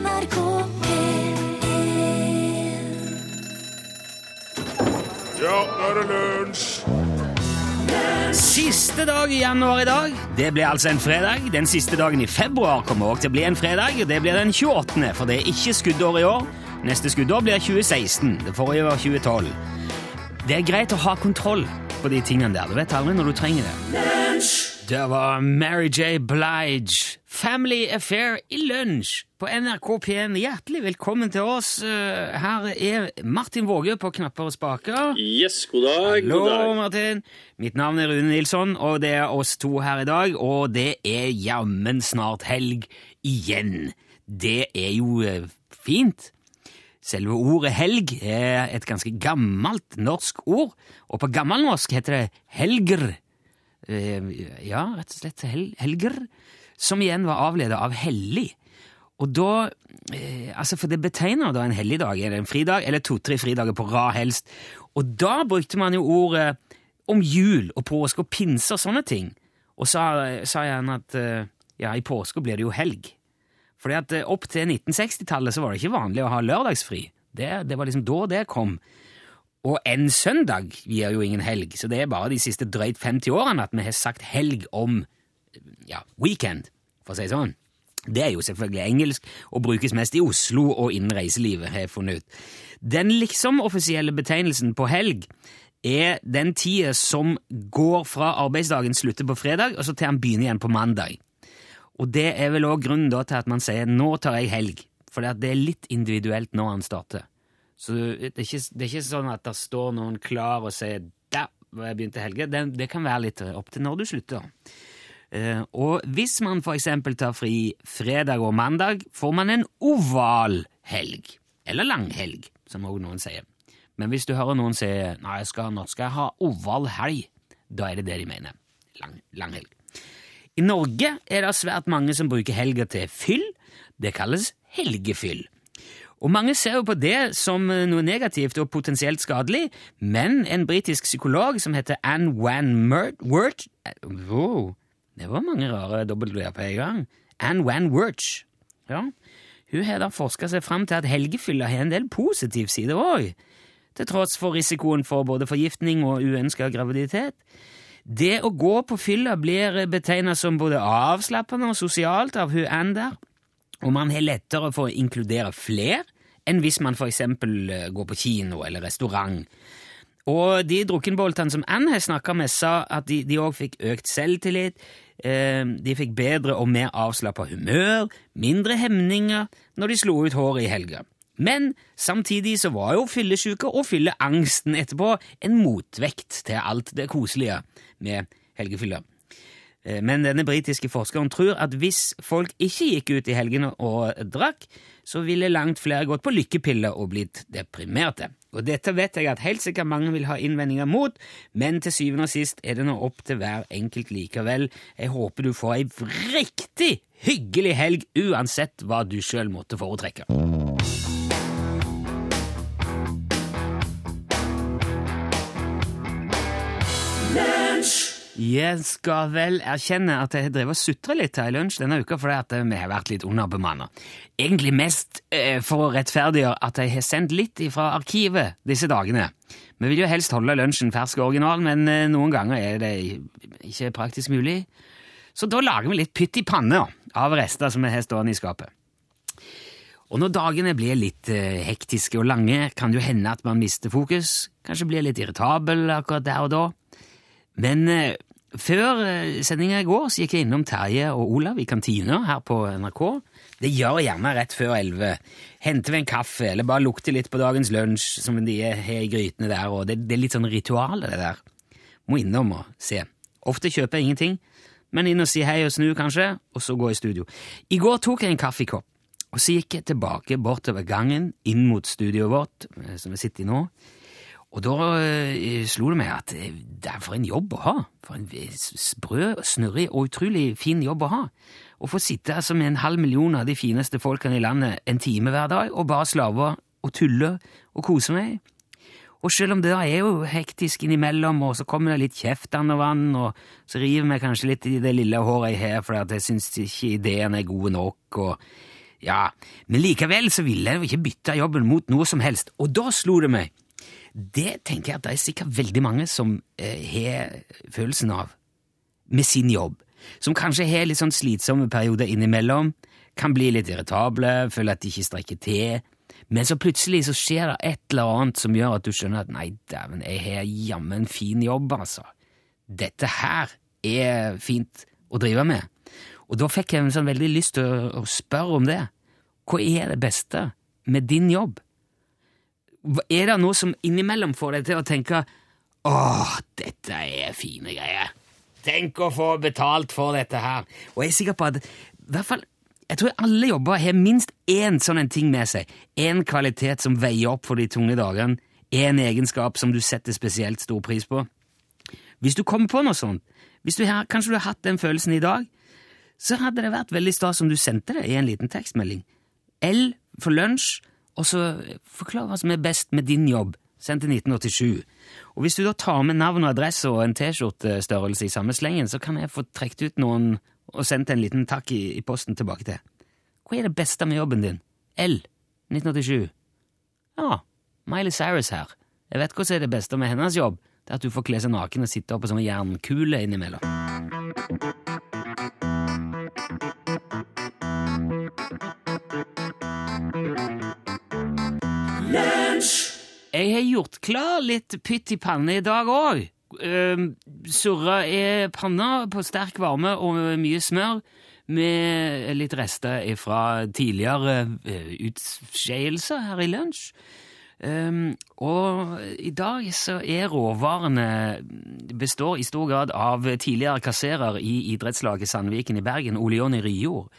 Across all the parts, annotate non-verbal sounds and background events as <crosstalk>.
NRK P1 Ja, nå er det lunsj! Siste dag i januar i dag. Det blir altså en fredag. Den siste dagen i februar kommer også til å bli en fredag. og Det blir den 28., for det er ikke skuddår i år. Neste skuddår blir 2016. Det forrige var 2012. Det er greit å ha kontroll på de tingene der. Du vet aldri når du trenger det. Det var Mary J. Blige. Family Affair i lunsj på NRK P1. Hjertelig velkommen til oss. Eh, Her er Martin Våge på knapper og spaker. Yes, god dag. Hallo, god dag. Martin. Mitt navn er Rune Nilsson, og det er oss to her i dag. Og det er jammen snart helg igjen. Det er jo eh, fint. Selve ordet helg er et ganske gammelt norsk ord, og på gammelnorsk heter det helger. Eh, Ja, rett og slett hel helger, som igjen var avledet av hellig. Og da, eh, altså For det betegner da en helligdag, eller en fridag, eller to-tre fridager på rad helst. Og da brukte man jo ordet om jul og påske og pinse og sånne ting. Og sa, sa han at eh, ja, i påske blir det jo helg. Fordi at eh, opp til 1960-tallet så var det ikke vanlig å ha lørdagsfri. Det, det var liksom da det kom. Og en søndag gir jo ingen helg, så det er bare de siste drøyt 50 årene at vi har sagt helg om ja, weekend, for å si det sånn. Det er jo selvfølgelig engelsk og brukes mest i Oslo og innen reiselivet, har jeg funnet ut. Den liksom offisielle betegnelsen på helg er den tida som går fra arbeidsdagen slutter på fredag, og så til han begynner igjen på mandag. Og det er vel også grunnen til at man sier 'nå tar jeg helg', for det er litt individuelt når han starter. Så det er ikke, det er ikke sånn at det står noen klar og sier 'da jeg begynte helge'. Det, det kan være litt opp til når du slutter. Eh, og hvis man eksempel tar fri fredag og mandag, får man en oval helg. Eller langhelg, som òg noen sier. Men hvis du hører noen si 'nei, jeg skal, nå skal jeg ha oval helg', da er det det de mener. Lang, langhelg. I Norge er det svært mange som bruker helga til fyll. Det kalles helgefyll. Og mange ser jo på det som eh, noe negativt og potensielt skadelig, men en britisk psykolog som heter Anne Wan Mert Wert wow, Det var mange rare W-er på en gang. Anne Wan Wirch. Ja. Hun har da forska seg fram til at helgefylla har en del positiv side òg, til tross for risikoen for både forgiftning og uønska graviditet. Det å gå på fylla blir betegna som både avslappende og sosialt av hun Anne der, og man har lettere for å inkludere flere enn hvis man for eksempel eh, går på kino eller restaurant. Og de drukkenboltene som Anne har snakka med, sa at de òg fikk økt selvtillit, eh, de fikk bedre og mer avslappa humør, mindre hemninger når de slo ut håret i helga. Men samtidig så var jo fyllesyke og fylleangsten etterpå en motvekt til alt det koselige med helgefylla. Eh, Men denne britiske forskeren tror at hvis folk ikke gikk ut i helgene og drakk, så ville langt flere gått på lykkepiller og blitt deprimerte. Og dette vet jeg at helt sikkert mange vil ha innvendinger mot, men til syvende og sist er det nå opp til hver enkelt likevel. Jeg håper du får ei riktig hyggelig helg uansett hva du sjøl måtte foretrekke. Jeg skal vel erkjenne at jeg har drevet og sutra litt her i lunsj denne uka fordi at vi har vært litt underbemanna. Egentlig mest eh, for å rettferdiggjøre at jeg har sendt litt fra arkivet disse dagene. Vi vil jo helst holde lunsjen fersk og original, men eh, noen ganger er det ikke praktisk mulig. Så da lager vi litt pytt i panne av rester som vi har stående i skapet. Og når dagene blir litt eh, hektiske og lange, kan det jo hende at man mister fokus, kanskje blir litt irritabel akkurat der og da. Men før eh, sendinga i går så gikk jeg innom Terje og Olav i kantina her på NRK. Det gjør jeg gjerne rett før elleve. Henter vi en kaffe, eller bare lukter litt på dagens lunsj som de har i grytene der, og det, det er litt sånn ritual, det der. Må innom og se. Ofte kjøper jeg ingenting, men inn og si hei og snu, kanskje, og så gå i studio. I går tok jeg en kaffekopp, og så gikk jeg tilbake bortover gangen inn mot studioet vårt, eh, som vi sitter i nå. Og da eh, slo det meg at eh, det er for en jobb å ha. For en eh, sprø, snurrig og utrolig fin jobb å ha. Å få sitte altså med en halv million av de fineste folkene i landet en time hver dag og bare slave og tulle og kose meg. Og selv om det da er jo hektisk innimellom, og så kommer det litt kjeftende vann, og så river vi kanskje litt i det lille håret jeg har fordi jeg syns ikke ideen er gode nok, og Ja, men likevel så ville jeg jo ikke bytte jobben mot noe som helst, og da slo det meg. Det tenker jeg at det er sikkert veldig mange som eh, har følelsen av med sin jobb. Som kanskje har litt sånn slitsomme perioder innimellom, kan bli litt irritable, føler at de ikke strekker til. Men så plutselig så skjer det et eller annet som gjør at du skjønner at nei, dæven, jeg har jammen en fin jobb, altså. Dette her er fint å drive med. Og da fikk jeg sånn veldig lyst til å spørre om det. Hva er det beste med din jobb? Er det noe som innimellom får deg til å tenke åh, dette er fine greier. Tenk å få betalt for dette her. Og jeg er sikker på at i hvert fall, jeg tror alle jobber har minst én sånn en ting med seg. En kvalitet som veier opp for de tunge dagene. En egenskap som du setter spesielt stor pris på. Hvis du kommer på noe sånt, hvis du har, kanskje du har hatt den følelsen i dag, så hadde det vært veldig stas om du sendte det i en liten tekstmelding. L for lunsj, og så forklar hva som er best med din jobb. Sendt til 1987. Og hvis du da tar med navn og adresse og en T-skjortestørrelse i samme slengen, så kan jeg få trukket ut noen og sendt en liten takk i, i posten tilbake til. Hva er det beste med jobben din? L. 1987. Ja, Miley Cyrus her. Jeg vet hva som er det beste med hennes jobb. Det er at du får kle seg naken og sitte oppe som en jernkule innimellom. Jeg har gjort klar litt pytt i panne i dag òg. Uh, surra i panna på sterk varme og mye smør med litt rester fra tidligere uh, utskeielser her i lunsj. Um, og i dag så er råvarene består i stor grad av tidligere kasserer i idrettslaget Sandviken i Bergen, Ole Jonny Ryjord,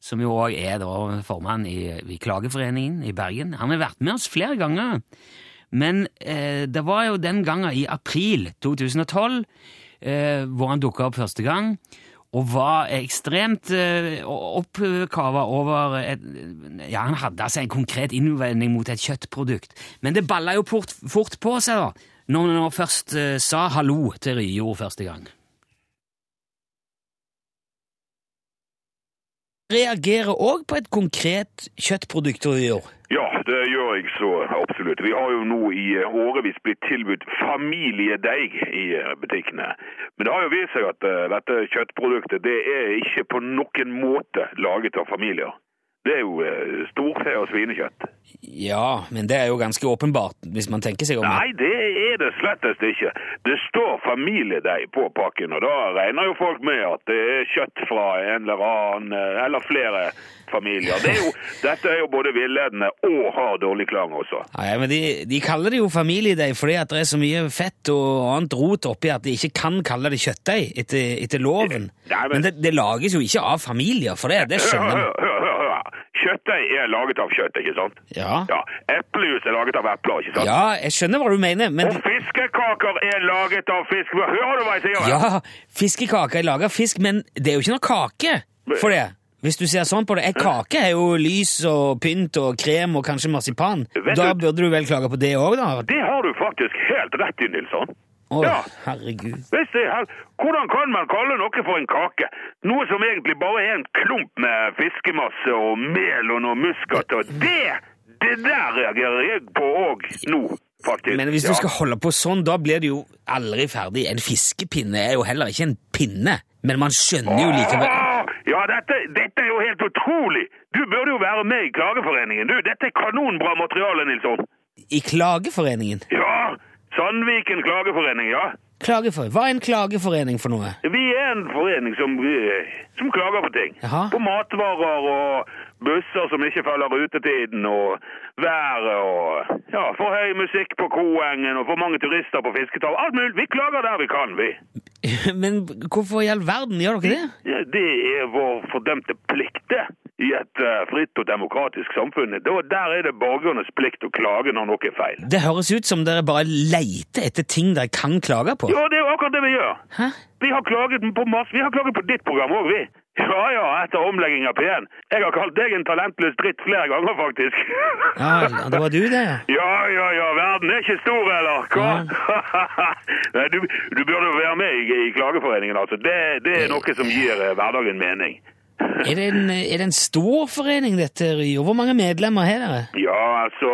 som jo òg er da formann i, i Klageforeningen i Bergen. Han har vært med oss flere ganger. Men eh, det var jo den gangen i april 2012 eh, hvor han dukka opp første gang, og var ekstremt eh, oppkava over et, Ja, han hadde altså en konkret innvending mot et kjøttprodukt, men det balla jo fort, fort på seg da, når han først eh, sa hallo til Ryjord første gang. Reagerer òg på et konkret kjøttprodukt, Ryjord. Ja, det gjør jeg så absolutt. Vi har jo nå i eh, årevis blitt tilbudt familiedeig i eh, butikkene. Men det har jo vist seg at eh, dette kjøttproduktet det er ikke på noen måte laget av familier. Det er jo eh, storfe og svinekjøtt. Ja, men det er jo ganske åpenbart, hvis man tenker seg om. Nei, det er det slettest ikke. Det står familiedeig på pakken, og da regner jo folk med at det er kjøtt fra en eller annen, eh, eller flere familier. Det er jo, <laughs> dette er jo både villedende og har dårlig klang også. Ja, men de, de kaller det jo familiedeig fordi at det er så mye fett og annet rot oppi at de ikke kan kalle det kjøttdeig etter, etter loven. Nei, men- Men det, det lages jo ikke av familier, for det, det skjønner man. hør, hør, hør. Kjøttdeig er laget av kjøtt, ikke sant? Ja. Ja, Eplejus er laget av epler, ikke sant? ja, jeg skjønner hva du mener, men Og fiskekaker er laget av fisk. Hører du hva jeg sier? Ja, fiskekaker er laget av fisk, men det er jo ikke noe kake for det. Hvis du ser sånn på det. En kake er jo lys og pynt og krem og kanskje marsipan. Vet Da du- burde du vel klage på det òg, da? Det har du faktisk helt rett i, Nilsson. Å, Ja. herregud. Er, hvordan kan man kalle noe for en kake? Noe som egentlig bare er en klump med fiskemasse og mel og noe muskat. Og det, det der reagerer jeg på òg nå, faktisk. Men hvis du skal holde på sånn, da blir det jo aldri ferdig. En fiskepinne er jo heller ikke en pinne, men man skjønner jo likevel Ja, dette, dette er jo helt utrolig! Du burde jo være med i Klageforeningen. Du, dette er kanonbra materiale, Nilsson. I Klageforeningen? Ja, Sandviken Klageforening, ja. Klagefor... Hva er en klageforening for noe? Vi er en forening som, eh, som klager på ting. Jaha. På matvarer og busser som ikke følger rutetiden, og været og ja, for høy musikk på Koengen og for mange turister på Fisketall. Alt mulig. Vi klager der vi kan, vi. <laughs> Men hvorfor i all verden gjør dere det? Ja, det er vår fordømte plikt, det. I et eh, fritt og demokratisk samfunn. Der er det borgernes plikt å klage når noe er feil. Det høres ut som dere bare leiter etter ting dere kan klage på. Ja, det er jo akkurat det vi gjør. Hæ? Vi har klaget på masse. Vi har klaget på ditt program òg, vi. Ja ja, etter omlegging av P1. Jeg har kalt deg en talentløs dritt flere ganger, faktisk. Ja, det var du, det, ja. <laughs> Ja, ja, ja, verden er ikke stor, eller? Hva? <laughs> Nei, du, du burde være med i, i Klageforeningen, altså. Det, det er noe som gir eh, hverdagen mening. Er det, en, er det en stor forening, dette, Rio? Hvor mange medlemmer har dere? Ja, altså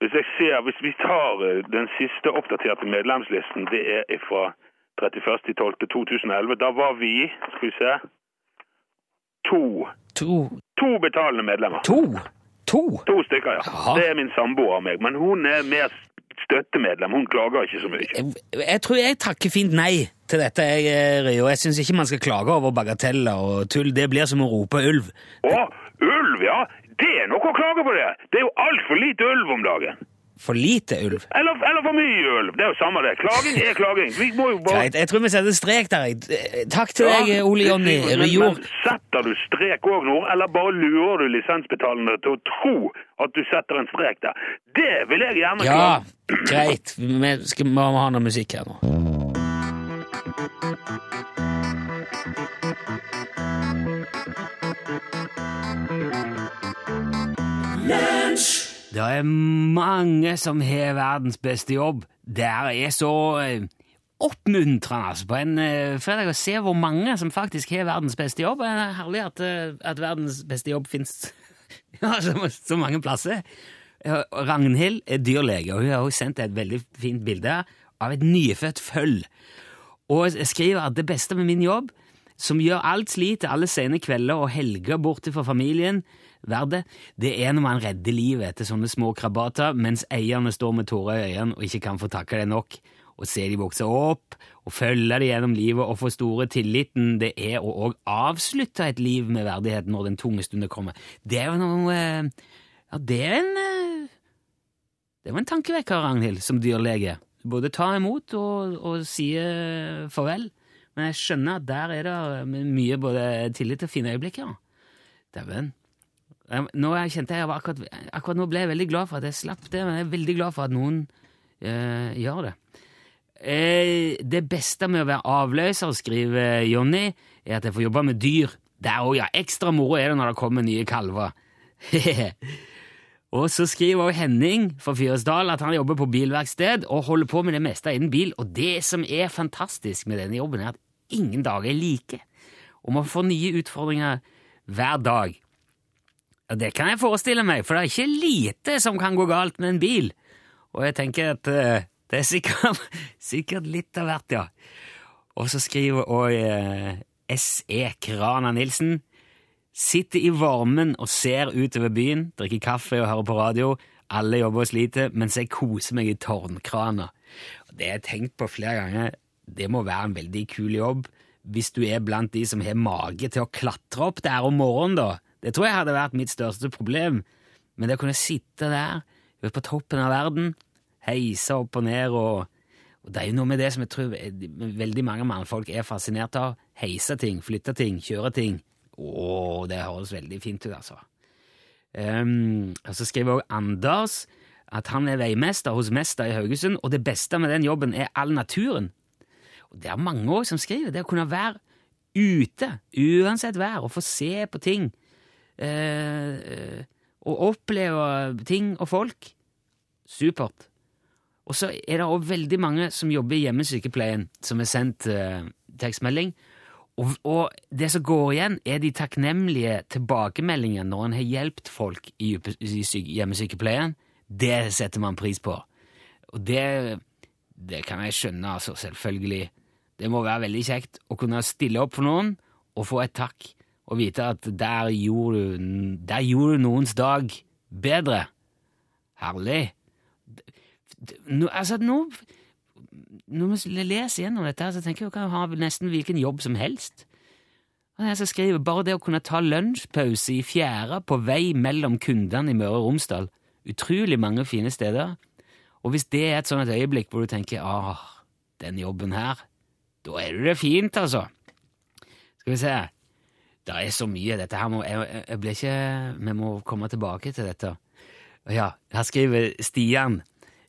Hvis jeg ser, hvis vi tar eh, den siste oppdaterte medlemslisten, det er fra 31.12.2011. Da var vi, skal vi se To. To To betalende medlemmer. To? To? To stykker, ja. Aha. Det er min samboer og meg. Men hun er mer støttemedlem. Hun klager ikke så mye. Jeg, jeg tror jeg takker fint nei til dette, jeg, Rio. Jeg syns ikke man skal klage over bagateller og tull. Det blir som å rope ulv. Å, ulv, ja! Det er noe å klage på, det! Det er jo altfor lite ulv om dagen. For lite ulv. Eller, eller for mye ulv. Det er jo samme det. Klaging er klaging. Bare Greit, jeg tror vi setter strek der. Takk til deg, Ole Jonny men- Men setter du strek òg nå, eller bare lurer du lisensbetalende til å tro at du setter en strek der? Det vil jeg gjerne Ja, klare. greit. Vi må ha noe musikk her nå. Det er mange som har verdens beste jobb. Det er så eh, oppmuntrende altså, på en eh, fredag å se hvor mange som faktisk har verdens beste jobb. Det er herlig at, eh, at verdens beste jobb fins <laughs> ja, så, så mange plasser. Ragnhild er dyrlege, og hun har sendt et veldig fint bilde av et nyfødt føll. Og skriver at det beste med min jobb, som gjør alt slitet alle sene kvelder og helger borte fra familien, verdt det, det er når man redder livet etter sånne små krabater, mens eierne står med tårer i øynene og ikke kan få takke det nok, og se de vokse opp, og følge det gjennom livet og få store tilliten det er å òg avslutte et liv med verdighet når den tunge stunden kommer. Det er jo noe eh, Ja, det er en eh, Det var en tankevekker, Ragnhild, som dyrlege. Både ta imot og, og si eh, farvel. Men jeg skjønner at der er det mye både tillit og fine øyeblikk, ja. Dæven. Nå kjente jeg akkurat, akkurat nå ble jeg veldig glad for at jeg slapp det, men jeg er veldig glad for at noen øh, gjør det. Eh, det beste med å være avløser, skriver Jonny, er at jeg får jobbe med dyr. Det er òg, ja, Ekstra moro er det når det kommer nye kalver. <laughs> og så skriver også Henning fra Fyresdal at han jobber på bilverksted og holder på med det meste innen bil. Og det som er fantastisk med denne jobben, er at ingen dager er like. Og man får nye utfordringer hver dag. Og det kan jeg forestille meg, for det er ikke lite som kan gå galt med en bil. Og jeg tenker at uh, det er sikkert, <laughs> sikkert litt av hvert, ja. Og så skriver òg uh, S.E. Krana Nilsen Sitter i varmen og ser utover byen, drikker kaffe og hører på radio. Alle jobber og sliter, mens jeg koser meg i tårnkrana. Det har jeg tenkt på flere ganger. Det må være en veldig kul jobb hvis du er blant de som har mage til å klatre opp der om morgenen, da. Det tror jeg hadde vært mitt største problem. Men det å kunne sitte der, på toppen av verden, heise opp og ned og og det er jo noe med det som jeg tror veldig mange mannfolk er fascinert av. Heise ting, flytte ting, kjøre ting. Å, det høres veldig fint ut, altså. Um, og så skriver også Anders at han er veimester hos Mester i Haugesund, og det beste med den jobben er all naturen. Og det er mange også som skriver. Det å kunne være ute, uansett vær, og få se på ting. Eh, og oppleve ting og folk. Supert. Og så er det også veldig mange som jobber i hjemmesykepleien, som har sendt eh, tekstmelding. Og, og det som går igjen, er de takknemlige tilbakemeldingene når en har hjulpet folk i, i hjemmesykepleien. Det setter man pris på. Og det, det kan jeg skjønne, altså, selvfølgelig. Det må være veldig kjekt å kunne stille opp for noen og få et takk, og vite at der gjorde du, der gjorde du noens dag bedre. Herlig. Nå, altså, nå når vi leser gjennom dette, så tenker jeg at jeg kan ha nesten hvilken jobb som helst. Og jeg skriver bare det å kunne ta lunsjpause i fjæra på vei mellom kundene i Møre og Romsdal. Utrolig mange fine steder. Og hvis det er et sånt øyeblikk hvor du tenker ah, den jobben her, da er du det fint, altså. Skal vi se. Det er så mye. Dette her må jeg, jeg blir ikke Vi må komme tilbake til dette. Ja, her skriver Stian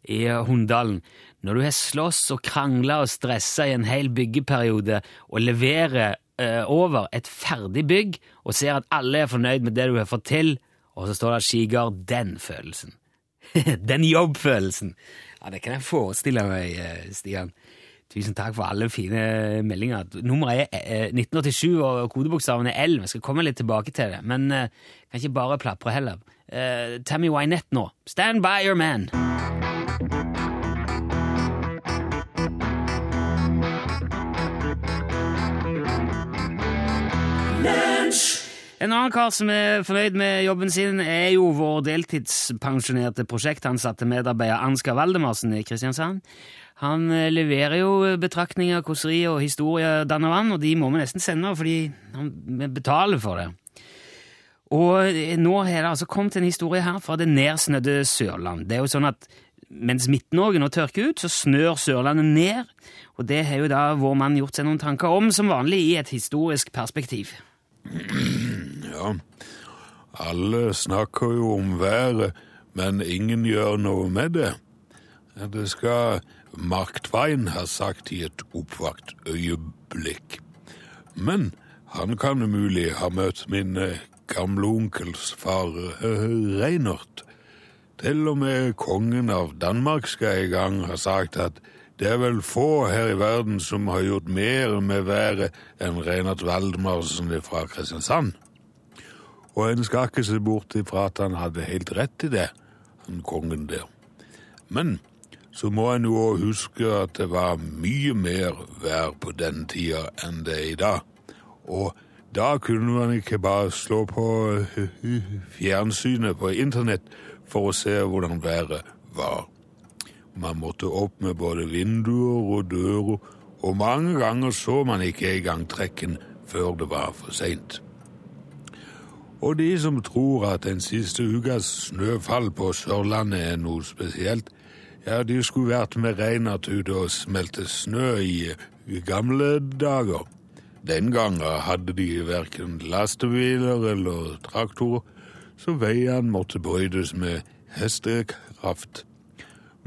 i Hunndalen. Når du har slåss og krangla og stressa i en hel byggeperiode og leverer eh, over et ferdig bygg og ser at alle er fornøyd med det du har fått til, og så står det skigard den følelsen. <laughs> den jobbfølelsen. Ja, det kan jeg forestille meg, eh, Stian. Tusen takk for alle fine meldinger. Nummeret er 1987, og kodebokstaven er L. Vi skal komme litt tilbake til det, men kan ikke bare plapre heller. Tammy Wynette nå. Stand by your man. En annen kar som er fornøyd med jobben sin, er jo vår deltidspensjonerte prosjektansatte medarbeider Ansgar Valdemarsen i Kristiansand. Han eh, leverer jo betraktninger, kåserier og historier dann og vann, og de må vi nesten sende fordi han betaler for det. Og eh, nå har det altså kommet en historie her fra det nedsnødde Sørland. Det er jo sånn at mens Midt-Norge nå tørker ut, så snør Sørlandet ned, og det har jo da vår mann gjort seg noen tanker om, som vanlig i et historisk perspektiv. Ja, alle snakker jo om været, men ingen gjør noe med det. Det skal Mark Twain ha sagt i et oppvakt øyeblikk. Men han kan umulig ha møtt min eh, gamle onkels far eh, Reinert. Til og med kongen av Danmark skal i gang ha sagt at det er vel få her i verden som har gjort mer med været enn Reinert Valdemarsen fra Kristiansand. Og en skal ikke se bort ifra at han hadde helt rett i det, han kongen der. Men så må en jo huske at det var mye mer vær på den tida enn det er i dag. Og da kunne man ikke bare slå på <laughs> fjernsynet på internett for å se hvordan været var. Man måtte opp med både vinduer og dører, og mange ganger så man ikke engang trekken før det var for seint. Og de som tror at den siste ukas snøfall på Sørlandet er noe spesielt, ja, de skulle vært med Reinert ute og smelte snø i gamle dager. Den gangen hadde de verken lastebiler eller traktorer, så veiene måtte brøytes med hestekraft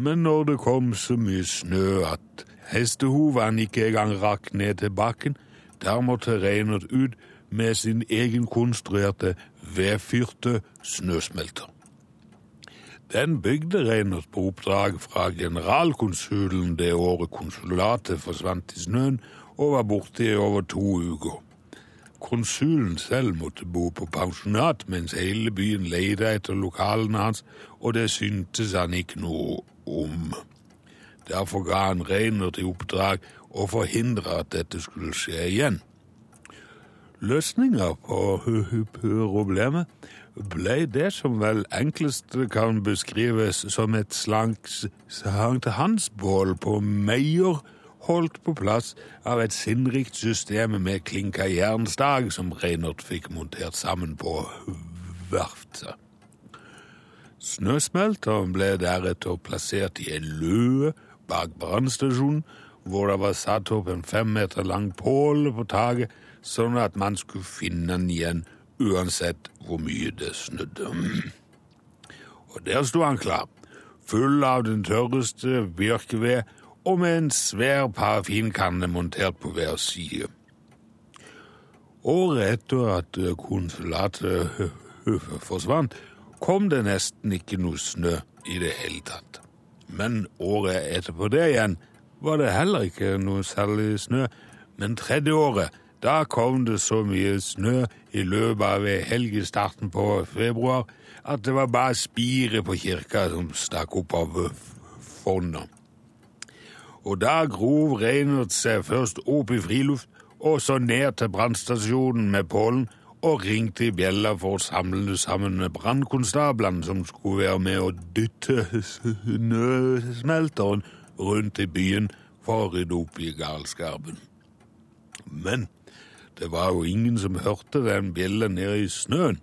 men når det kom så mye snø at hestehovene ikke engang rakk ned til bakken, der måtte Reinert ut med sin egenkonstruerte vedfyrte snøsmelter. Den bygde Reinert på oppdrag fra generalkonsulen det året konsulatet forsvant i snøen og var borte i over to uker. Konsulen selv måtte bo på pensjonat mens hele byen leide etter lokalene hans, og det syntes han ikke noe om. Derfor ga han Reiner til oppdrag å forhindre at dette skulle skje igjen. Løsninga på problemet ble det som vel enklest kan beskrives som et slags sankthansbål på Meyer, holdt på plass av et sinnrikt system med klinka jernstag som Reinert fikk montert sammen på verftet. Snøsmelteren ble deretter plassert i en løe bak brannstasjonen, hvor det var satt opp en fem meter lang påle på taket, sånn at man skulle finne den igjen uansett hvor mye det snødde. Og der sto han klar, full av den tørreste bjørkeved og med en svær parafinkanne montert på hver side. Året etter at konsulatet <laughs> forsvant, kom det nesten ikke noe snø i det hele tatt. Men året etterpå det igjen var det heller ikke noe særlig snø. Men tredje året, da kom det så mye snø i løpet av helgestarten på februar at det var bare spiret på kirka som stakk opp av fondet. Og da grov Reinert seg først opp i friluft og så ned til brannstasjonen med pålen og ringte i bjella for å samle sammen med brannkonstablene som skulle være med å dytte snøsmelteren rundt i byen for å rydde opp i galskapen. Men det var jo ingen som hørte den bjella nede i snøen,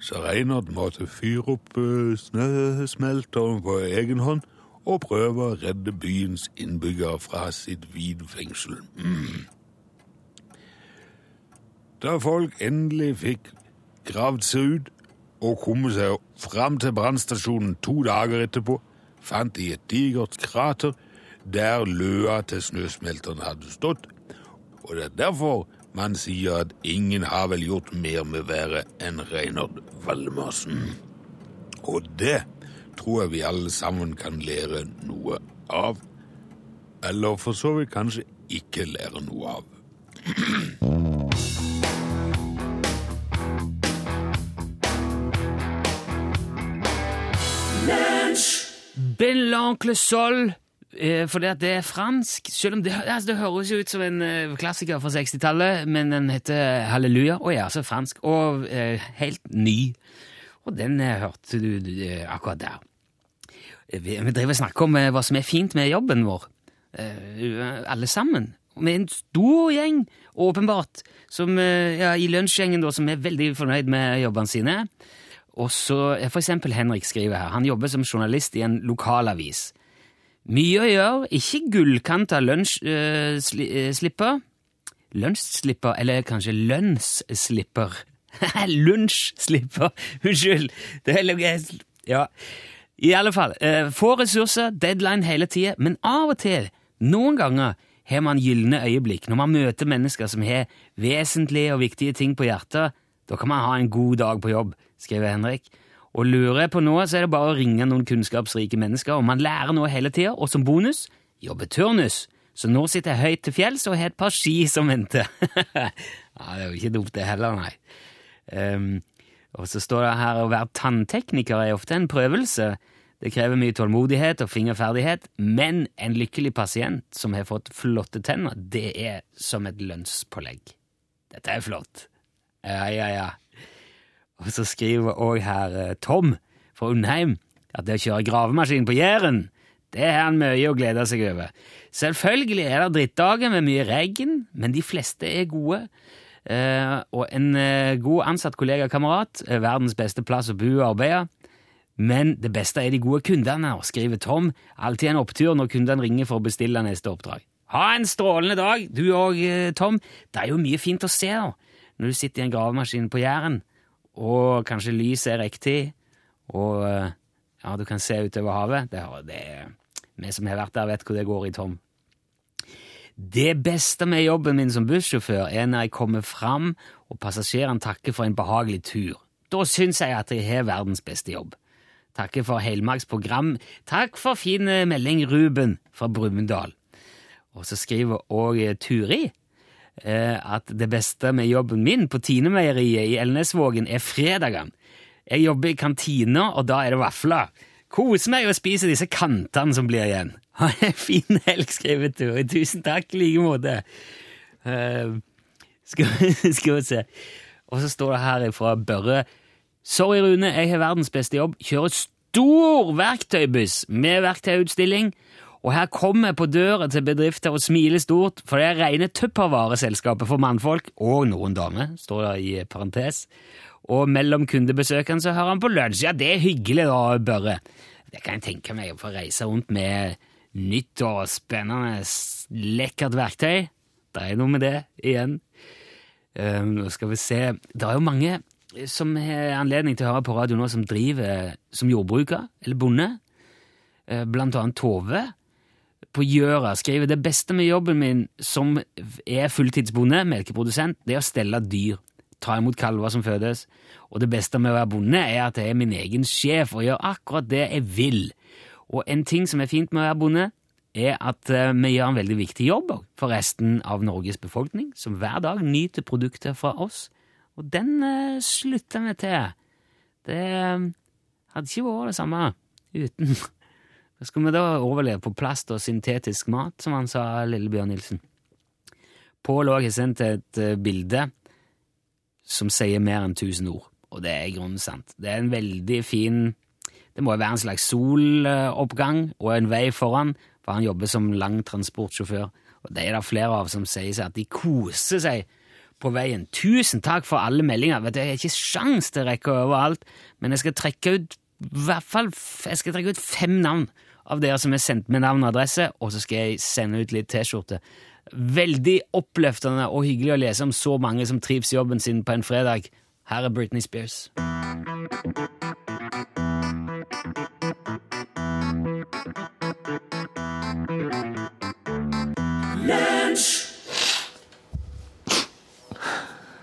så Reinert måtte fyre opp eh, snøsmelteren på egen hånd og prøve å redde byens innbyggere fra sitt vidfengsel. Mm. Da folk endelig fikk gravd seg ut og kommet seg fram til brannstasjonen to dager etterpå, fant de et digert krater der løa til snøsmelteren hadde stått, og det er derfor man sier at ingen har vel gjort mer med været enn Reinhard Valmarsen. Og det tror jeg vi alle sammen kan lære noe av. eller for så vidt kanskje ikke lære noe av. <clears throat> Ben l'oncle sol, eh, fordi at det er fransk. Selv om det, altså det høres jo ut som en eh, klassiker fra 60-tallet, men den heter Halleluja, og er altså fransk, og eh, helt ny. Og den hørte du, akkurat der. Vi, vi driver og snakker om hva som er fint med jobben vår, alle sammen. Med en stor gjeng, åpenbart, som, ja, i lunsjgjengen som er veldig fornøyd med jobbene sine. Og så eh, for eksempel Henrik skriver her. Han jobber som journalist i en lokalavis. Mye å gjøre, ikke gullkanta lunsjslipper. Lunsjslipper, eller kanskje lønnsslipper. <laughs> Lunsjslipper! Unnskyld! Det er logisk. Ja. I alle fall. eh, Få ressurser, deadline hele tida, men av og til, noen ganger, har man gylne øyeblikk når man møter mennesker som har vesentlige og viktige ting på hjertet. Da kan man ha en god dag på jobb, skriver Henrik. Og lurer jeg på noe, så er det bare å ringe noen kunnskapsrike mennesker, og man lærer noe hele tida, og som bonus jobber turnus. Så nå sitter jeg høyt til fjells og har et par ski som venter. <laughs> ja, det er jo ikke dumt det heller, nei. Um, og så står det her å være tanntekniker er ofte en prøvelse. Det krever mye tålmodighet og fingerferdighet, men en lykkelig pasient som har fått flotte tenner, det er som et lønnspålegg. Dette er flott. Ja, ja, ja. Og så skriver òg her eh, Tom fra Undheim at det å kjøre gravemaskin på Jæren, det har han mye å glede seg over. Selvfølgelig er det drittdager med mye regn, men de fleste er gode. Eh, og en eh, god ansatt kollega og kamerat er verdens beste plass å bo og arbeide. Men det beste er de gode kundene, skriver Tom. Alltid en opptur når kundene ringer for å bestille neste oppdrag. Ha en strålende dag, du òg, Tom. Det er jo mye fint å se når du sitter i en gravemaskin på Jæren, og kanskje lyset er riktig, og eh, ja, du kan se utover havet. Det, det, vi som har vært der, vet hvor det går i, Tom. Det beste med jobben min som bussjåfør er når jeg kommer fram og passasjerene takker for en behagelig tur. Da syns jeg at jeg har verdens beste jobb. Takker for helmarks program. Takk for fin eh, melding, Ruben fra Brumunddal. Og så skriver òg Turi eh, at det beste med jobben min på Tinemeieriet i Elnesvågen er fredagene. Jeg jobber i kantina, og da er det vafler. Koser meg og spiser disse kantene som blir igjen. <laughs> Ha en fin helg, skriver Turi. Tusen takk i like måte. Uh, skal, <laughs> skal vi se. Og så står det her fra Børre. Sorry, Rune, jeg har verdens beste jobb. Kjører stor verktøybuss med verktøyutstilling. Og her kommer jeg på døra til bedrifter og smiler stort, for det er rene tuppervareselskapet for mannfolk, og noen damer, står det i parentes. Og mellom kundebesøkene så hører han på lunsj. Ja, det er hyggelig da, Børre. Det kan jeg tenke meg å få reise rundt med nytt og spennende, lekkert verktøy. Det er noe med det igjen. Um, nå skal vi se Det er jo mange som har anledning til å høre på radio nå som driver som jordbruker eller bonde. Eh, Blant annet Tove på gjøre, skriver det beste med jobben min som er fulltidsbonde, melkeprodusent, det er å stelle dyr. Ta imot kalver som fødes. Og det beste med å være bonde er at jeg er min egen sjef og gjør akkurat det jeg vil. Og en ting som er fint med å være bonde, er at eh, vi gjør en veldig viktig jobb for resten av Norges befolkning, som hver dag nyter produkter fra oss. Og den uh, slutter vi til. Det eh, hadde ikke vært det samme uten <laughs> skal vi da overleve på plast og syntetisk mat, som han sa, Lillebjørn Nilsen. Pål òg har sendt et eh, bilde som sier mer enn tusen ord, og det er i grunnen sant. Det er en veldig fin Det må jo være en slags soloppgang og en vei foran, for han jobber som langtransportsjåfør. Og det er det flere av som sier seg at de koser seg på veien. Tusen takk for alle meldinger. Vet du, Jeg har ikke sjans til å rekke overalt, men jeg skal trekke ut i hvert fall jeg skal trekke ut fem navn av dere som er sendt med navn og adresse, og så skal jeg sende ut litt T-skjorte. Veldig oppløftende og hyggelig å lese om så mange som trives jobben sin på en fredag. Her er Britney Spears.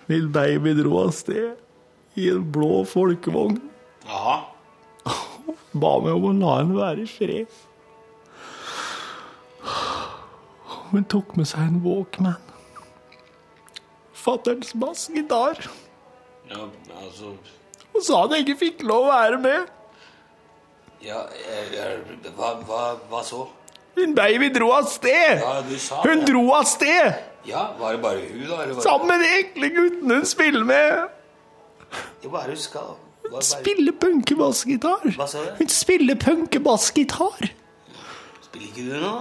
Min baby dro av sted i en blå folkevogn. Ba meg om å la henne være i fred. Hun tok med seg en Walkman. Fatterns bassgitar. Ja, altså Og sa jeg ikke fikk lov å være med. Ja, hva, hva, hva så? Hun baby dro av sted. Ja, du sa Hun dro av sted Ja, var det bare hun, da? Sammen med de ekle guttene hun spiller med. Det er bare hun skal? Hva, Spiller punkebassgitar. Hva sa du? Hun spiller punkebassgitar. Spiller ikke du nå?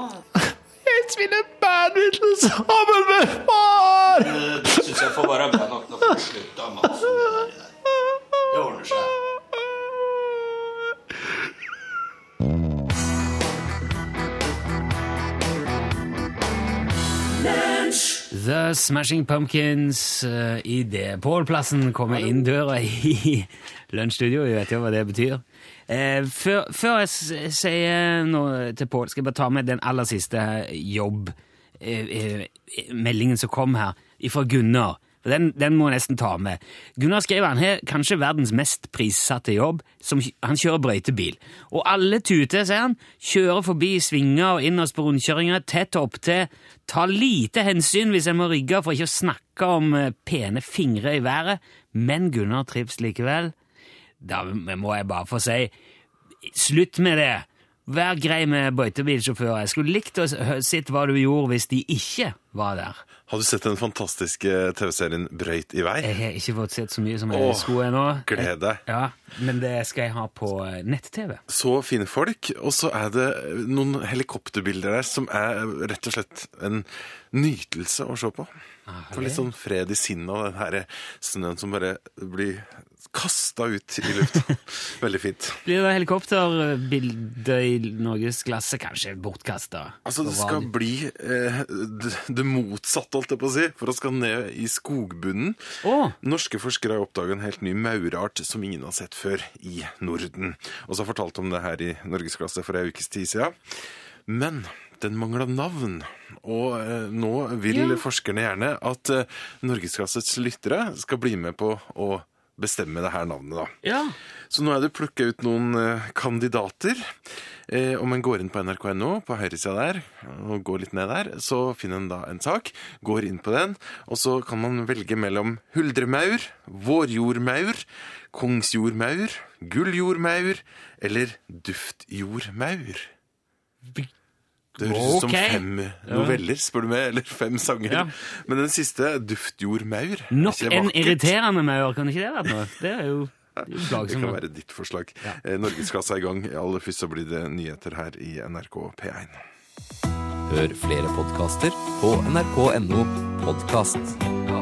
Jeg spiller bandwidth sammen med far. Det syns jeg får være bra nok. Nå får du slutte, Mats. Det The Smashing Pumpkins uh, i det. Pål-plassen kommer inn døra <laughs> i lunsjstudio. Vi vet jo hva det betyr. Uh, før, før jeg sier noe til Pål, skal jeg bare ta med den aller siste jobbmeldingen eh, uh, meldingen som kom her, fra Gunnar. Den, den må jeg nesten ta med. Gunnar skriver han har kanskje verdens mest prissatte jobb. Som, han kjører brøytebil. Og alle tuter, sier han. Kjører forbi svinger og innerst på rundkjøringer, tett opptil. Tar lite hensyn hvis jeg må rygge, for ikke å snakke om eh, pene fingre i været. Men Gunnar trives likevel. Da må jeg bare få si slutt med det. Vær grei med brøytebilsjåfører. Jeg skulle likt å se sett hva du gjorde hvis de ikke var der. Har du sett den fantastiske TV-serien Brøyt i vei? Jeg har ikke fått sett så mye som jeg skulle ennå. gled deg. Ja, men det skal jeg ha på eh, nett-TV. Så fine folk, og så er det noen helikopterbilder der som er rett og slett en nytelse å se på. For litt sånn fred i sinnet og den her snøen som bare blir kasta ut i lufta. <laughs> Veldig fint. Blir det helikopterbilde i norgesklasse kanskje bortkasta? Altså, det skal bli eh, det, motsatte, holdt jeg på å si, for det skal ned i skogbunnen. Oh. Norske forskere har oppdaget en helt ny maurart som ingen har sett før i Norden. Og så har fortalt om det her i Norgesklasse for ei ukes tid siden. Men den mangla navn, og eh, nå vil Ja. forskerne gjerne at eh, Norgesklassets lyttere skal bli med på å bestemme det her navnet, da. Ja. Så nå er det plukka ut noen eh, kandidater. Eh, om en går inn på nrk.no, på høyresida der, og går litt ned der, så finner en da en sak, går inn på den, og så kan man velge mellom huldremaur, vårjordmaur, kongsjordmaur, gulljordmaur eller duftjordmaur. Det høres ut som Ok. fem noveller, spør du meg, eller fem sanger. Ja. Men den siste, duftjordmaur, er Nok ikke det en vakkert? irriterende maur, kan ikke det være noe? Det er jo, <laughs> det er jo Det kan plagsomt. være ditt forslag. Eh, Norgesklasse er i gang. Aller først så blir det nyheter her i NRK P1. Hør flere podkaster på nrk.no podkast.